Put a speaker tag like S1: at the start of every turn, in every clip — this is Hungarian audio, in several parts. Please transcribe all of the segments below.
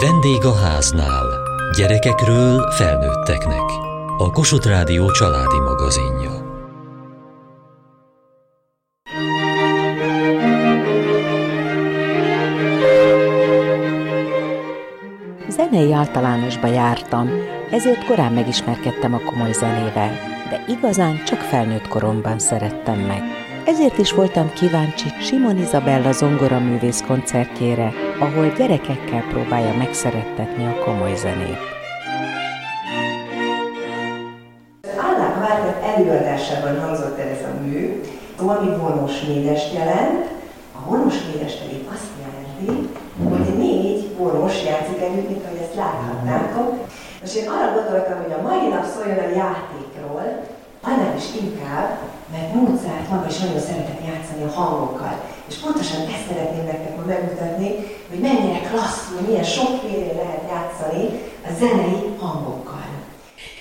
S1: Vendég a háznál. Gyerekekről felnőtteknek. A Kossuth Rádió családi magazinja.
S2: Zenei általánosba jártam, ezért korán megismerkedtem a komoly zenével, de igazán csak felnőtt koromban szerettem meg. Ezért is voltam kíváncsi Simon Izabella zongoraművész koncertjére, ahol gyerekekkel próbálja megszerettetni a komoly zenét.
S3: Annak Vártett előadásában hangzott el ez a mű, ami vonós négyest jelent. A vonós négyes pedig azt jelenti, hogy négy vonós játszik együtt, mint ahogy ezt láthatnátok. Most én arra gondoltam, hogy a mai nap szóljon a játékról, annál is inkább, mert Mozart maga is nagyon szeretett játszani a hangokkal. És pontosan ezt szeretném nektek megmutatni, hogy mennyire klasszul, milyen sokféle lehet játszani a zenei hangokkal.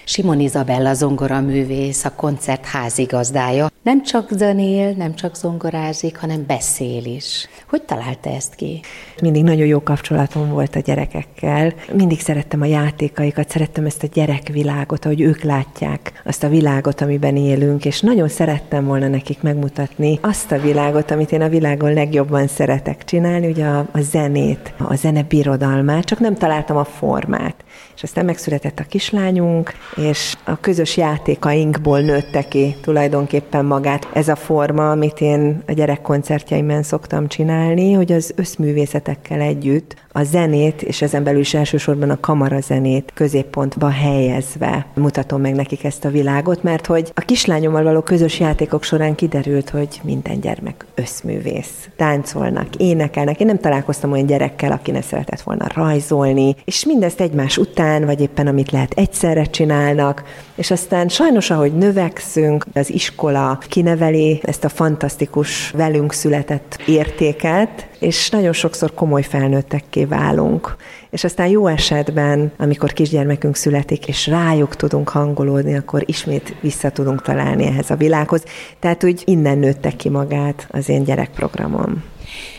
S2: Simon Izabella zongoraművész, a koncert házigazdája. Nem csak zenél, nem csak zongorázik, hanem beszél is. Hogy találta ezt ki?
S3: Mindig nagyon jó kapcsolatom volt a gyerekekkel. Mindig szerettem a játékaikat, szerettem ezt a gyerekvilágot, ahogy ők látják azt a világot, amiben élünk, és nagyon szerettem volna nekik megmutatni azt a világot, amit én a világon legjobban szeretek csinálni, ugye a, a zenét, a zene birodalmát, csak nem találtam a formát. És aztán megszületett a kislányunk, és a közös játékainkból nőtte ki tulajdonképpen magát ez a forma, amit én a gyerekkoncertjeimben szoktam csinálni, hogy az összművészetekkel együtt a zenét, és ezen belül is elsősorban a kamarazenét középpontba helyezve mutatom meg nekik ezt a világot, mert hogy a kislányommal való közös játékok során kiderült, hogy minden gyermek összművész. Táncolnak, énekelnek. Én nem találkoztam olyan gyerekkel, aki ne szeretett volna rajzolni, és mindezt egymás után, vagy éppen amit lehet egyszerre csinálnak, és aztán sajnos, ahogy növekszünk, az iskola kineveli ezt a fantasztikus velünk született értéket, és nagyon sokszor komoly felnőttekké válunk. És aztán jó esetben, amikor kisgyermekünk születik, és rájuk tudunk hangolódni, akkor ismét vissza tudunk találni ehhez a világhoz. Tehát úgy innen nőtte ki magát az én gyerekprogramom.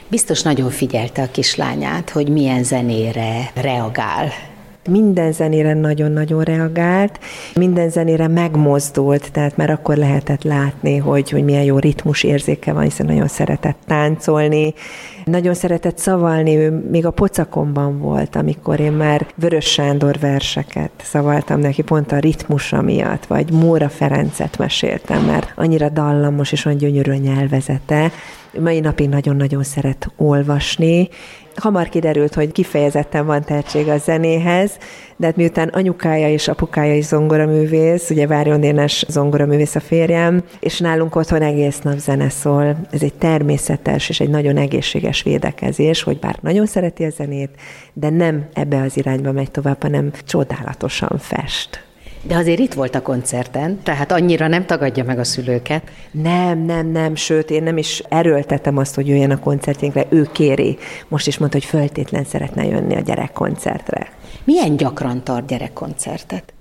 S2: Biztos nagyon figyelte a kislányát, hogy milyen zenére reagál
S3: minden zenére nagyon-nagyon reagált, minden zenére megmozdult, tehát már akkor lehetett látni, hogy, hogy milyen jó ritmus érzéke van, hiszen nagyon szeretett táncolni, nagyon szeretett szavalni, ő még a pocakomban volt, amikor én már Vörös Sándor verseket szavaltam neki pont a ritmusa miatt, vagy Móra Ferencet meséltem, mert annyira dallamos és olyan gyönyörű nyelvezete. Mai napig nagyon-nagyon szeret olvasni, Hamar kiderült, hogy kifejezetten van tehetség a zenéhez, de hát miután anyukája és apukája is zongoraművész, ugye Várjon Dénes zongoraművész a férjem, és nálunk otthon egész nap zene szól. Ez egy természetes és egy nagyon egészséges védekezés, hogy bár nagyon szereti a zenét, de nem ebbe az irányba megy tovább, hanem csodálatosan fest.
S2: De azért itt volt a koncerten, tehát annyira nem tagadja meg a szülőket.
S3: Nem, nem, nem, sőt, én nem is erőltetem azt, hogy jöjjön a koncertjénkre, ő kéri. Most is mondta, hogy föltétlen szeretne jönni a gyerekkoncertre.
S2: Milyen gyakran tart gyerekkoncertet?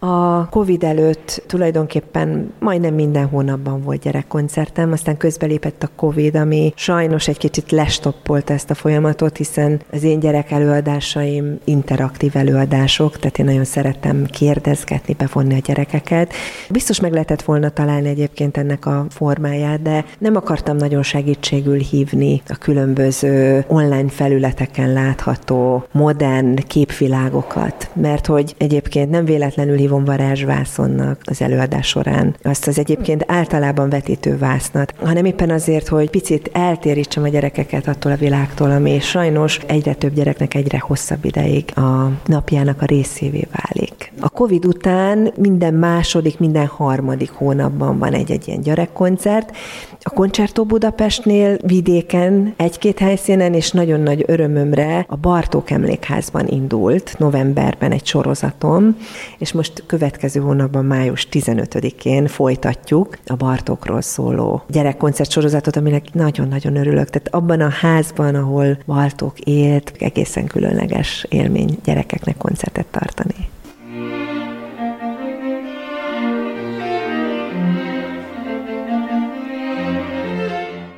S3: A Covid előtt tulajdonképpen majdnem minden hónapban volt gyerekkoncertem, aztán közbelépett a Covid, ami sajnos egy kicsit lestoppolta ezt a folyamatot, hiszen az én gyerek előadásaim interaktív előadások, tehát én nagyon szerettem kérdezgetni, bevonni a gyerekeket. Biztos meg lehetett volna találni egyébként ennek a formáját, de nem akartam nagyon segítségül hívni a különböző online felületeken látható modern képvilágokat, mert hogy egyébként nem véletlenül hívom varázsvászonnak az előadás során. Azt az egyébként általában vetítő vásznat, hanem éppen azért, hogy picit eltérítsem a gyerekeket attól a világtól, ami sajnos egyre több gyereknek egyre hosszabb ideig a napjának a részévé válik. A Covid után minden második, minden harmadik hónapban van egy-egy ilyen gyerekkoncert. A Koncertó Budapestnél vidéken egy-két helyszínen, és nagyon nagy örömömre a Bartók Emlékházban indult novemberben egy sorozatom, és most következő hónapban, május 15-én folytatjuk a Bartókról szóló gyerekkoncert sorozatot, aminek nagyon-nagyon örülök. Tehát abban a házban, ahol Bartók élt, egészen különleges élmény gyerekeknek koncertet tartani.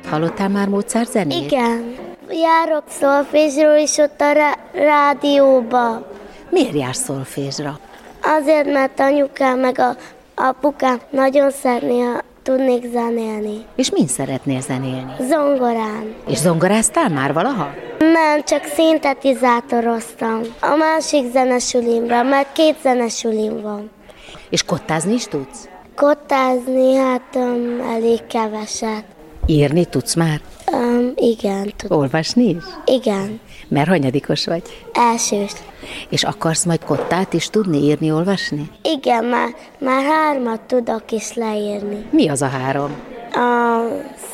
S2: Hallottál már Mozart zenét?
S4: Igen. Járok szolfésről is ott a rádióba.
S2: Miért jársz szolfésra?
S4: Azért, mert anyukám meg a apukám nagyon szeretné, ha tudnék zenélni.
S2: És min szeretnél zenélni?
S4: Zongorán.
S2: És zongoráztál már valaha?
S4: Nem, csak szintetizátoroztam. A másik zenesülimre, mert két zenesülim van.
S2: És kottázni is tudsz?
S4: Kottázni, hát um, elég keveset.
S2: Írni tudsz már?
S4: Um, igen, tudom.
S2: Olvasni is?
S4: Igen,
S2: Mert hanyadikos vagy?
S4: elsős.
S2: És akarsz majd kottát is tudni írni, olvasni?
S4: Igen, már, már hármat tudok is leírni.
S2: Mi az a három?
S4: A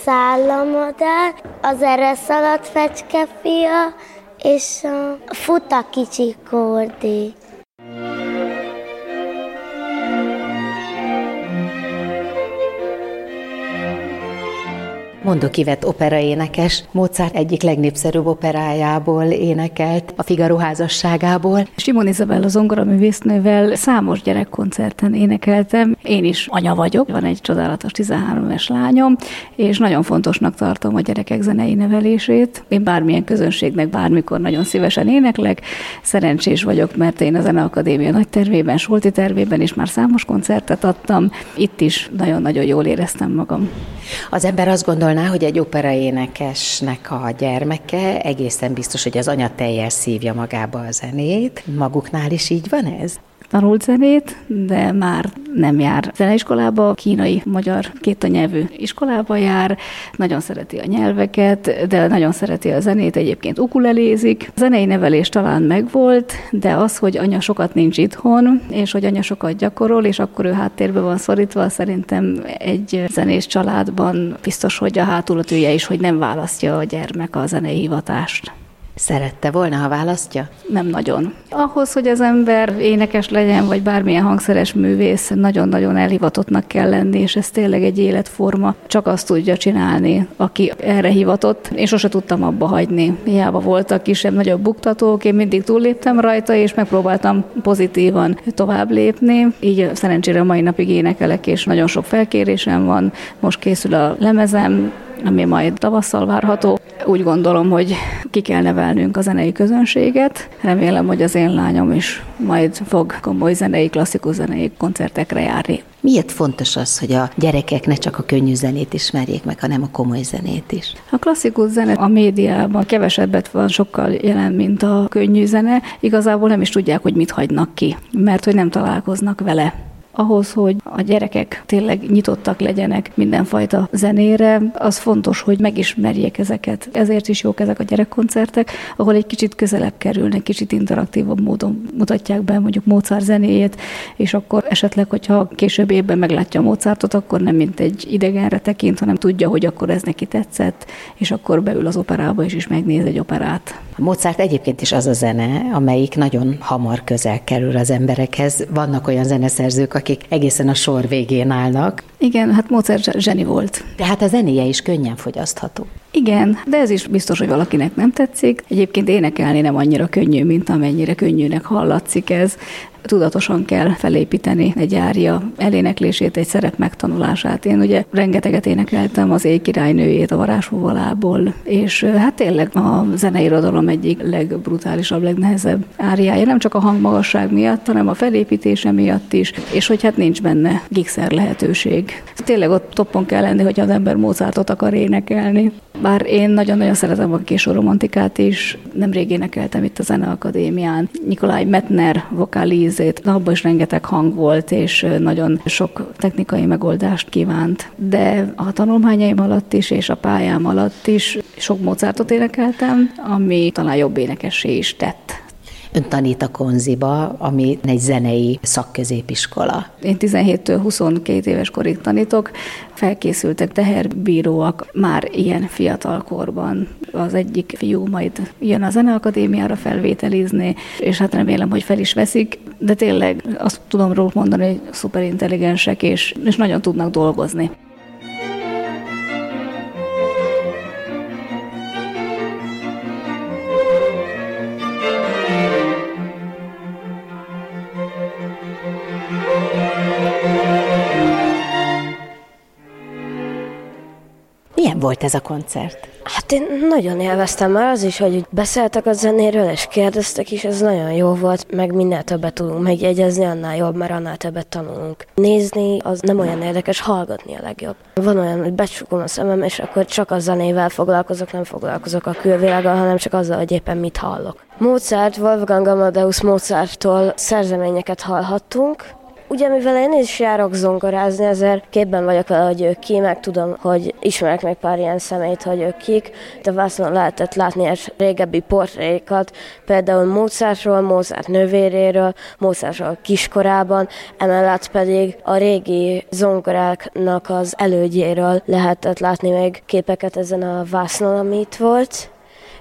S4: szállamadár, az ereszaladt fecskefia, és a futa kicsi kordi.
S2: Mondok Ivett operaénekes, Mozart egyik legnépszerűbb operájából énekelt, a Figaro házasságából.
S5: Simon Izabella zongoraművésznővel számos gyerekkoncerten énekeltem. Én is anya vagyok, van egy csodálatos 13 éves lányom, és nagyon fontosnak tartom a gyerekek zenei nevelését. Én bármilyen közönségnek bármikor nagyon szívesen éneklek. Szerencsés vagyok, mert én a Zeneakadémia nagy tervében, Solti tervében is már számos koncertet adtam. Itt is nagyon-nagyon jól éreztem magam.
S2: Az ember azt gondolná, hogy egy operaénekesnek a gyermeke egészen biztos, hogy az anya teljes szívja magába a zenét. Maguknál is így van ez?
S5: Tanult zenét, de már nem jár zeneiskolába, kínai, magyar kétanyelvű iskolába jár, nagyon szereti a nyelveket, de nagyon szereti a zenét, egyébként ukulelézik. A zenei nevelés talán megvolt, de az, hogy anya sokat nincs itthon, és hogy anya sokat gyakorol, és akkor ő háttérbe van szorítva, szerintem egy zenés családban biztos, hogy a hátulatője is, hogy nem választja a gyermek a zenei hivatást.
S2: Szerette volna, ha választja?
S5: Nem nagyon. Ahhoz, hogy az ember énekes legyen, vagy bármilyen hangszeres művész, nagyon-nagyon elhivatottnak kell lenni, és ez tényleg egy életforma. Csak azt tudja csinálni, aki erre hivatott. Én sose tudtam abba hagyni. Hiába voltak kisebb-nagyobb buktatók, én mindig túlléptem rajta, és megpróbáltam pozitívan tovább lépni. Így szerencsére mai napig énekelek, és nagyon sok felkérésem van. Most készül a lemezem, ami majd tavasszal várható. Úgy gondolom, hogy ki kell nevelnünk a zenei közönséget. Remélem, hogy az én lányom is majd fog komoly zenei, klasszikus zenei koncertekre járni.
S2: Miért fontos az, hogy a gyerekek ne csak a könnyű zenét ismerjék meg, hanem a komoly zenét is?
S5: A klasszikus zene a médiában kevesebbet van sokkal jelen, mint a könnyű zene. Igazából nem is tudják, hogy mit hagynak ki, mert hogy nem találkoznak vele ahhoz, hogy a gyerekek tényleg nyitottak legyenek mindenfajta zenére, az fontos, hogy megismerjék ezeket. Ezért is jók ezek a gyerekkoncertek, ahol egy kicsit közelebb kerülnek, kicsit interaktívabb módon mutatják be mondjuk Mozart zenéjét, és akkor esetleg, hogyha később évben meglátja Mozartot, akkor nem mint egy idegenre tekint, hanem tudja, hogy akkor ez neki tetszett, és akkor beül az operába is, és megnéz egy operát.
S2: Mozart egyébként is az a zene, amelyik nagyon hamar közel kerül az emberekhez. Vannak olyan zeneszerzők, akik egészen a sor végén állnak.
S5: Igen, hát Mozart zseni volt.
S2: Tehát a zenéje is könnyen fogyasztható.
S5: Igen, de ez is biztos, hogy valakinek nem tetszik. Egyébként énekelni nem annyira könnyű, mint amennyire könnyűnek hallatszik ez. Tudatosan kell felépíteni egy ária eléneklését, egy szerep megtanulását. Én ugye rengeteget énekeltem az Éj királynőjét a varázsfúvalából, és hát tényleg a zeneirodalom egyik legbrutálisabb, legnehezebb áriája, nem csak a hangmagasság miatt, hanem a felépítése miatt is, és hogy hát nincs benne gigszer lehetőség. Tényleg ott toppon kell lenni, hogy az ember Mozartot akar énekelni. Bár én nagyon-nagyon szeretem a késő romantikát is, nemrég énekeltem itt a Zeneakadémián. Nikolaj Metner vokálízét, abban is rengeteg hang volt, és nagyon sok technikai megoldást kívánt. De a tanulmányaim alatt is, és a pályám alatt is sok Mozartot énekeltem, ami talán jobb énekessé is tett.
S2: Ön tanít a Konziba, ami egy zenei szakközépiskola.
S5: Én 17-től 22 éves korig tanítok, felkészültek teherbíróak már ilyen fiatal korban. Az egyik fiú majd jön a Zeneakadémiára felvételizni, és hát remélem, hogy fel is veszik, de tényleg azt tudom róluk mondani, hogy szuperintelligensek, és, és nagyon tudnak dolgozni.
S2: Volt ez a koncert?
S6: Hát én nagyon élveztem már az is, hogy beszéltek a zenéről, és kérdeztek is, ez nagyon jó volt, meg minél többet tudunk megjegyezni, annál jobb, mert annál többet tanulunk. Nézni az nem olyan érdekes, hallgatni a legjobb. Van olyan, hogy becsukom a szemem, és akkor csak a zenével foglalkozok, nem foglalkozok a külvilággal, hanem csak azzal, hogy éppen mit hallok. Mozart, Wolfgang Amadeus Mozarttól szerzeményeket hallhattunk, Ugye, mivel én is járok zongorázni, ezért képben vagyok vele, hogy ők ki, meg tudom, hogy ismerek még pár ilyen szemét, hogy ők kik. De vászon lehetett látni egy régebbi portrékat, például Mozartról, Mozart nővéréről, Mozartról kiskorában, emellett pedig a régi zongoráknak az elődjéről lehetett látni még képeket ezen a vásznon, amit volt.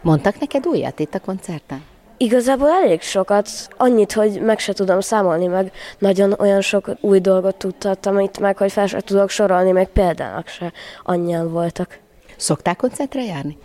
S2: Mondtak neked újat itt a koncerten?
S6: Igazából elég sokat, annyit, hogy meg se tudom számolni, meg nagyon olyan sok új dolgot tudtam itt meg, hogy fel se tudok sorolni, meg példának se annyian voltak.
S2: Szokták koncertre járni?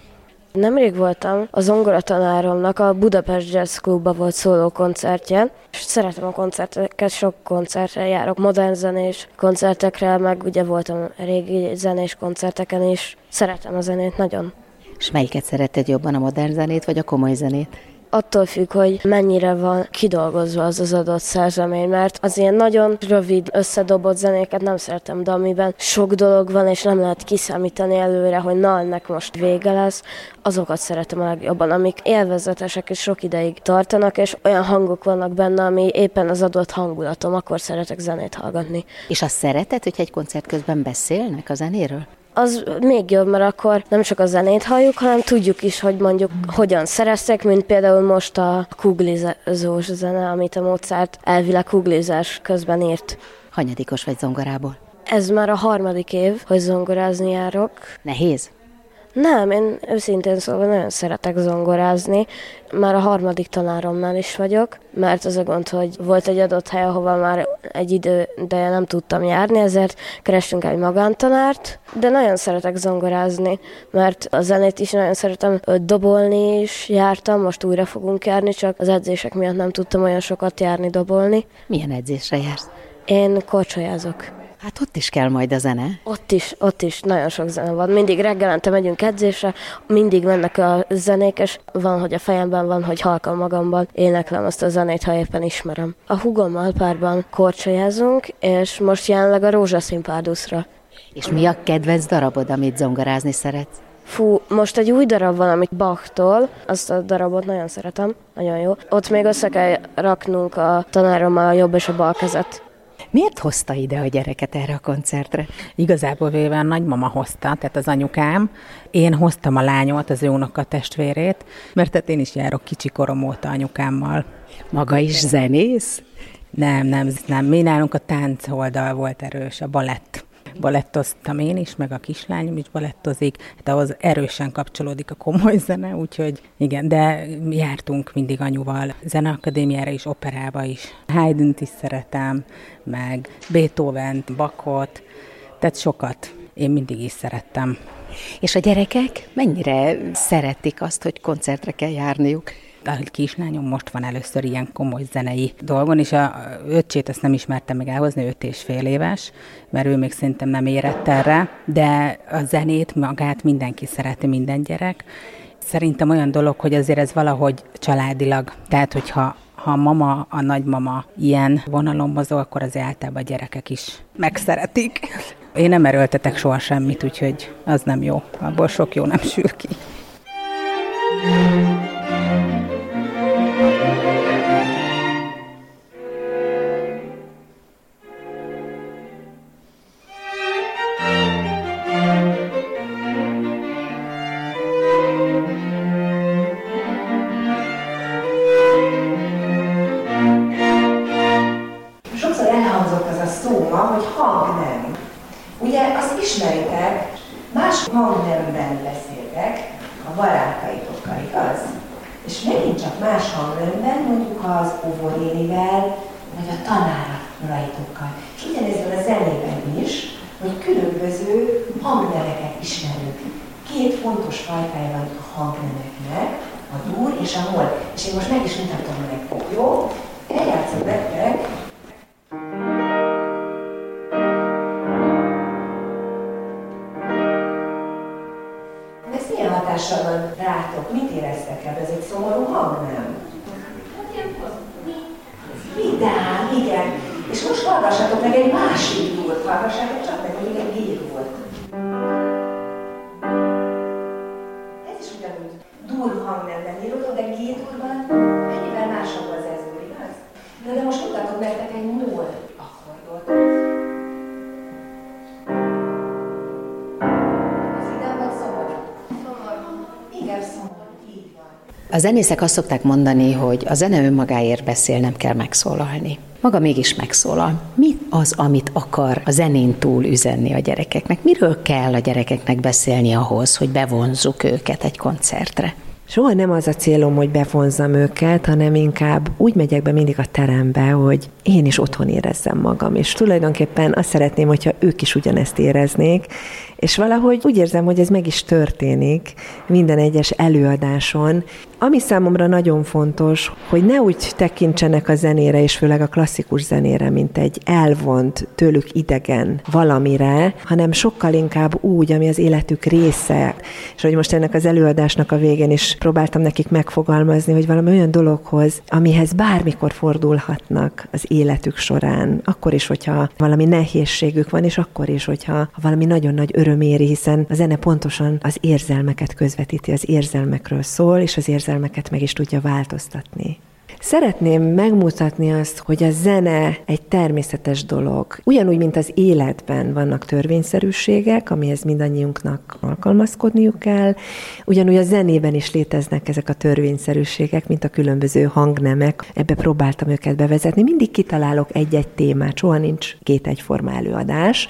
S6: Nemrég voltam a zongoratanáromnak a Budapest Jazz Clubba volt szóló koncertje, és szeretem a koncerteket, sok koncertre járok, modern zenés koncertekre, meg ugye voltam régi zenés koncerteken is. Szeretem a zenét nagyon.
S2: És melyiket szereted jobban, a modern zenét vagy a komoly zenét?
S6: Attól függ, hogy mennyire van kidolgozva az az adott szerzemény, mert az ilyen nagyon rövid, összedobott zenéket nem szeretem, de amiben sok dolog van, és nem lehet kiszámítani előre, hogy na, ennek most vége lesz, azokat szeretem a legjobban, amik élvezetesek és sok ideig tartanak, és olyan hangok vannak benne, ami éppen az adott hangulatom, akkor szeretek zenét hallgatni.
S2: És azt szereted, hogy egy koncert közben beszélnek a zenéről?
S6: Az még jobb, mert akkor nem csak a zenét halljuk, hanem tudjuk is, hogy mondjuk hogyan szereztek, mint például most a kuglizós zene, amit a Mozart elvileg kuglizás közben írt.
S2: Hanyadikos vagy zongorából?
S6: Ez már a harmadik év, hogy zongorázni járok.
S2: Nehéz?
S6: Nem, én őszintén szóval nagyon szeretek zongorázni. Már a harmadik tanáromnál is vagyok, mert az a gond, hogy volt egy adott hely, ahova már egy idő, de nem tudtam járni, ezért kerestünk egy magántanárt, de nagyon szeretek zongorázni, mert a zenét is nagyon szeretem, dobolni is jártam, most újra fogunk járni, csak az edzések miatt nem tudtam olyan sokat járni, dobolni.
S2: Milyen edzésre jársz?
S6: Én korcsolyázok.
S2: Hát ott is kell majd a zene.
S6: Ott is, ott is nagyon sok zene van. Mindig reggelente megyünk edzésre, mindig mennek a zenék, és van, hogy a fejemben van, hogy halkan magamban éneklem azt a zenét, ha éppen ismerem. A hugommal párban korcsolyázunk, és most jelenleg a rózsaszín párduszra.
S2: És mi a kedvenc darabod, amit zongorázni szeretsz?
S6: Fú, most egy új darab van, amit Bachtól, azt a darabot nagyon szeretem, nagyon jó. Ott még össze kell raknunk a tanárommal a jobb és a bal kezet.
S2: Miért hozta ide a gyereket erre a koncertre?
S7: Igazából véve a nagymama hozta, tehát az anyukám. Én hoztam a lányomat, az ő a testvérét, mert tehát én is járok kicsi korom óta anyukámmal.
S2: Maga is zenész?
S7: Nem, nem, nem. Mi nálunk a tánc oldal volt erős, a balett balettoztam én is, meg a kislányom is balettozik, hát ahhoz erősen kapcsolódik a komoly zene, úgyhogy igen, de jártunk mindig anyuval zeneakadémiára is, operába is. haydn is szeretem, meg beethoven Bakot, tehát sokat. Én mindig is szerettem.
S2: És a gyerekek mennyire szeretik azt, hogy koncertre kell járniuk?
S7: A kislányom most van először ilyen komoly zenei dolgon, és a öccsét ezt nem ismertem meg elhozni, öt és fél éves, mert ő még szerintem nem érett erre, de a zenét magát mindenki szereti, minden gyerek. Szerintem olyan dolog, hogy azért ez valahogy családilag, tehát hogyha ha a mama, a nagymama ilyen vonalon mozog, akkor az általában a gyerekek is megszeretik. Én nem erőltetek soha semmit, úgyhogy az nem jó. Abból sok jó nem sül ki.
S3: hatással hangjátékokkal. És ugyanezzel a zenében is, hogy különböző hangneveket ismerünk. Két fontos fajtája van a hangnemeknek, a dur és a hol. És én most meg is mutatom nektek, jó?
S2: A zenészek azt szokták mondani, hogy a zene önmagáért beszél, nem kell megszólalni. Maga mégis megszólal. Mi az, amit akar a zenén túl üzenni a gyerekeknek? Miről kell a gyerekeknek beszélni ahhoz, hogy bevonzuk őket egy koncertre?
S3: Soha nem az a célom, hogy bevonzam őket, hanem inkább úgy megyek be mindig a terembe, hogy én is otthon érezzem magam, és tulajdonképpen azt szeretném, hogyha ők is ugyanezt éreznék, és valahogy úgy érzem, hogy ez meg is történik minden egyes előadáson. Ami számomra nagyon fontos, hogy ne úgy tekintsenek a zenére, és főleg a klasszikus zenére, mint egy elvont, tőlük idegen valamire, hanem sokkal inkább úgy, ami az életük része. És hogy most ennek az előadásnak a végén is próbáltam nekik megfogalmazni, hogy valami olyan dologhoz, amihez bármikor fordulhatnak az életük során, akkor is, hogyha valami nehézségük van, és akkor is, hogyha valami nagyon nagy öröm éri, hiszen a zene pontosan az érzelmeket közvetíti, az érzelmekről szól, és az érzelmeket meg is tudja változtatni. Szeretném megmutatni azt, hogy a zene egy természetes dolog. Ugyanúgy, mint az életben vannak törvényszerűségek, amihez mindannyiunknak alkalmazkodniuk kell, ugyanúgy a zenében is léteznek ezek a törvényszerűségek, mint a különböző hangnemek. Ebbe próbáltam őket bevezetni. Mindig kitalálok egy-egy témát, soha nincs két egyforma előadás,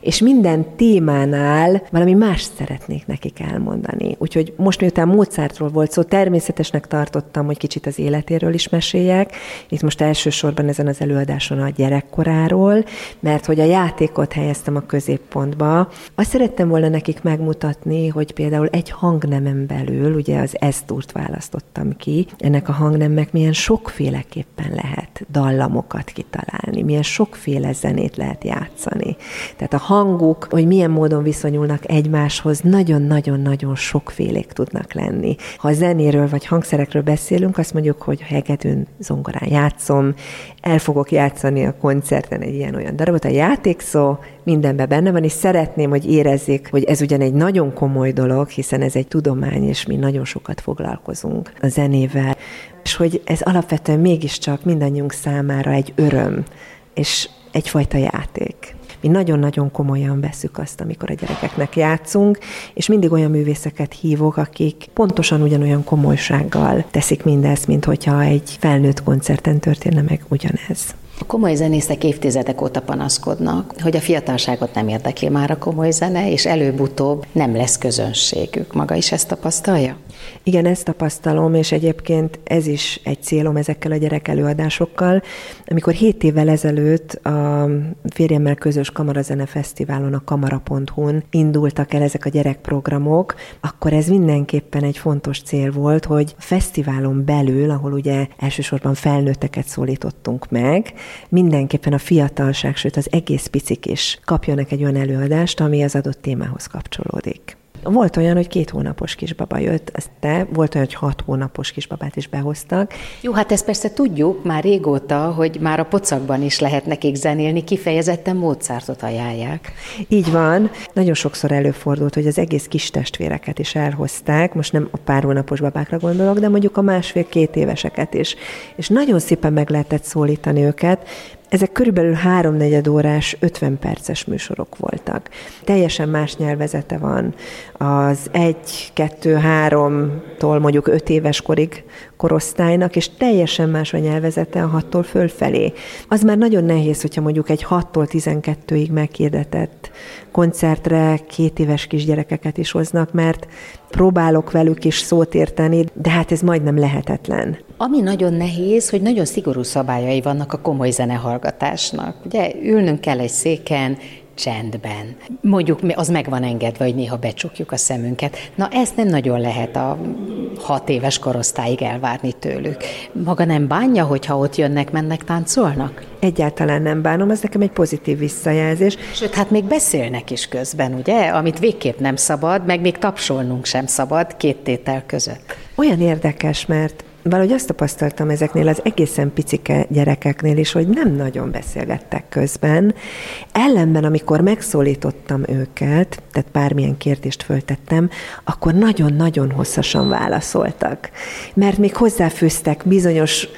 S3: és minden témánál valami más szeretnék nekik elmondani. Úgyhogy most miután Mozartról volt szó, természetesnek tartottam, hogy kicsit az életéről is meséljek. Itt most elsősorban ezen az előadáson a gyerekkoráról, mert hogy a játékot helyeztem a középpontba. Azt szerettem volna nekik megmutatni, hogy például egy hangnemen belül, ugye az esztúrt választottam ki, ennek a hangnemnek milyen sokféleképpen lehet dallamokat kitalálni, milyen sokféle zenét lehet játszani. Tehát a hanguk, hogy milyen módon viszonyulnak egymáshoz, nagyon-nagyon-nagyon sokfélék tudnak lenni. Ha zenéről vagy hangszerekről beszélünk, azt mondjuk, hogy hegedűn, zongorán játszom, el fogok játszani a koncerten egy ilyen-olyan darabot. A játékszó mindenben benne van, és szeretném, hogy érezzék, hogy ez ugyan egy nagyon komoly dolog, hiszen ez egy tudomány, és mi nagyon sokat foglalkozunk a zenével, és hogy ez alapvetően mégiscsak mindannyiunk számára egy öröm, és egyfajta játék. Mi nagyon-nagyon komolyan veszük azt, amikor a gyerekeknek játszunk, és mindig olyan művészeket hívok, akik pontosan ugyanolyan komolysággal teszik mindezt, mint hogyha egy felnőtt koncerten történne meg ugyanez.
S2: A komoly zenészek évtizedek óta panaszkodnak, hogy a fiatalságot nem érdekli már a komoly zene, és előbb-utóbb nem lesz közönségük. Maga is ezt tapasztalja?
S3: Igen, ezt tapasztalom, és egyébként ez is egy célom ezekkel a gyerek előadásokkal. Amikor 7 évvel ezelőtt a férjemmel közös Kamarazene Fesztiválon, a kamara.hu-n indultak el ezek a gyerekprogramok, akkor ez mindenképpen egy fontos cél volt, hogy a fesztiválon belül, ahol ugye elsősorban felnőtteket szólítottunk meg, mindenképpen a fiatalság, sőt az egész picik is kapjanak egy olyan előadást, ami az adott témához kapcsolódik. Volt olyan, hogy két hónapos kisbaba jött, ezt te, volt olyan, hogy hat hónapos kisbabát is behoztak.
S2: Jó, hát ezt persze tudjuk már régóta, hogy már a pocakban is lehet nekik zenélni, kifejezetten Mozartot ajánlják.
S3: Így van. Nagyon sokszor előfordult, hogy az egész kis testvéreket is elhozták, most nem a pár hónapos babákra gondolok, de mondjuk a másfél-két éveseket is. És nagyon szépen meg lehetett szólítani őket, ezek körülbelül háromnegyed órás, 50 perces műsorok voltak. Teljesen más nyelvezete van. Az egy, kettő, háromtól mondjuk öt éves korig korosztálynak, és teljesen más a nyelvezete a hattól fölfelé. Az már nagyon nehéz, hogyha mondjuk egy 6-tól 12-ig meghirdetett koncertre két éves kisgyerekeket is hoznak, mert próbálok velük is szót érteni, de hát ez majdnem lehetetlen.
S2: Ami nagyon nehéz, hogy nagyon szigorú szabályai vannak a komoly zenehallgatásnak. Ugye ülnünk kell egy széken, csendben. Mondjuk az meg van engedve, hogy néha becsukjuk a szemünket. Na ezt nem nagyon lehet a hat éves korosztályig elvárni tőlük. Maga nem bánja, hogyha ott jönnek, mennek, táncolnak?
S3: Egyáltalán nem bánom, ez nekem egy pozitív visszajelzés.
S2: Sőt, hát még beszélnek is közben, ugye? Amit végképp nem szabad, meg még tapsolnunk sem szabad két tétel között.
S3: Olyan érdekes, mert valahogy azt tapasztaltam ezeknél az egészen picike gyerekeknél is, hogy nem nagyon beszélgettek közben. Ellenben, amikor megszólítottam őket, tehát bármilyen kérdést föltettem, akkor nagyon-nagyon hosszasan válaszoltak. Mert még hozzáfűztek bizonyos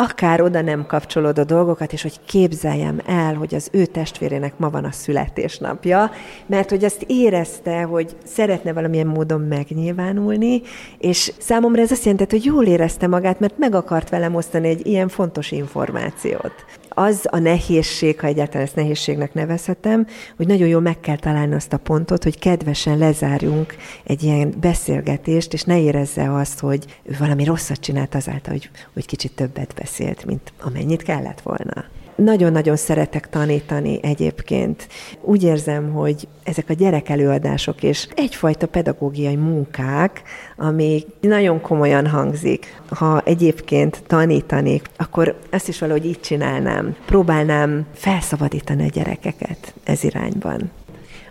S3: akár oda nem kapcsolódó dolgokat, és hogy képzeljem el, hogy az ő testvérének ma van a születésnapja, mert hogy azt érezte, hogy szeretne valamilyen módon megnyilvánulni, és számomra ez azt jelenti, hogy jól érezte magát, mert meg akart velem osztani egy ilyen fontos információt az a nehézség, ha egyáltalán ezt nehézségnek nevezhetem, hogy nagyon jól meg kell találni azt a pontot, hogy kedvesen lezárjunk egy ilyen beszélgetést, és ne érezze azt, hogy ő valami rosszat csinált azáltal, hogy, hogy kicsit többet beszélt, mint amennyit kellett volna. Nagyon-nagyon szeretek tanítani egyébként. Úgy érzem, hogy ezek a gyerekelőadások és egyfajta pedagógiai munkák, ami nagyon komolyan hangzik. Ha egyébként tanítanék, akkor ezt is valahogy így csinálnám. Próbálnám felszabadítani a gyerekeket ez irányban.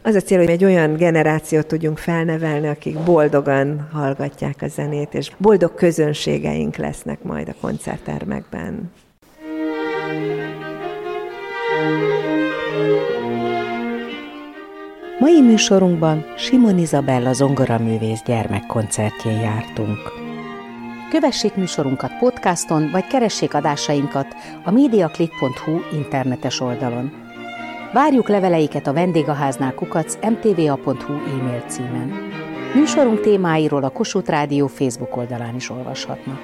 S3: Az a cél, hogy egy olyan generációt tudjunk felnevelni, akik boldogan hallgatják a zenét, és boldog közönségeink lesznek majd a koncerttermekben.
S2: Mai műsorunkban Simon Izabella zongoraművész gyermekkoncertjén jártunk. Kövessék műsorunkat podcaston, vagy keressék adásainkat a mediaclick.hu internetes oldalon. Várjuk leveleiket a vendégháznál kukac mtva.hu e-mail címen. Műsorunk témáiról a Kossuth Rádió Facebook oldalán is olvashatnak.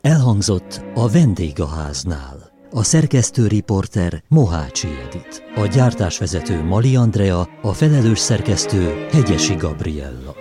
S1: Elhangzott a vendégháznál. A szerkesztő riporter Mohácsi Edit. A gyártásvezető Mali Andrea, a felelős szerkesztő Hegyesi Gabriella.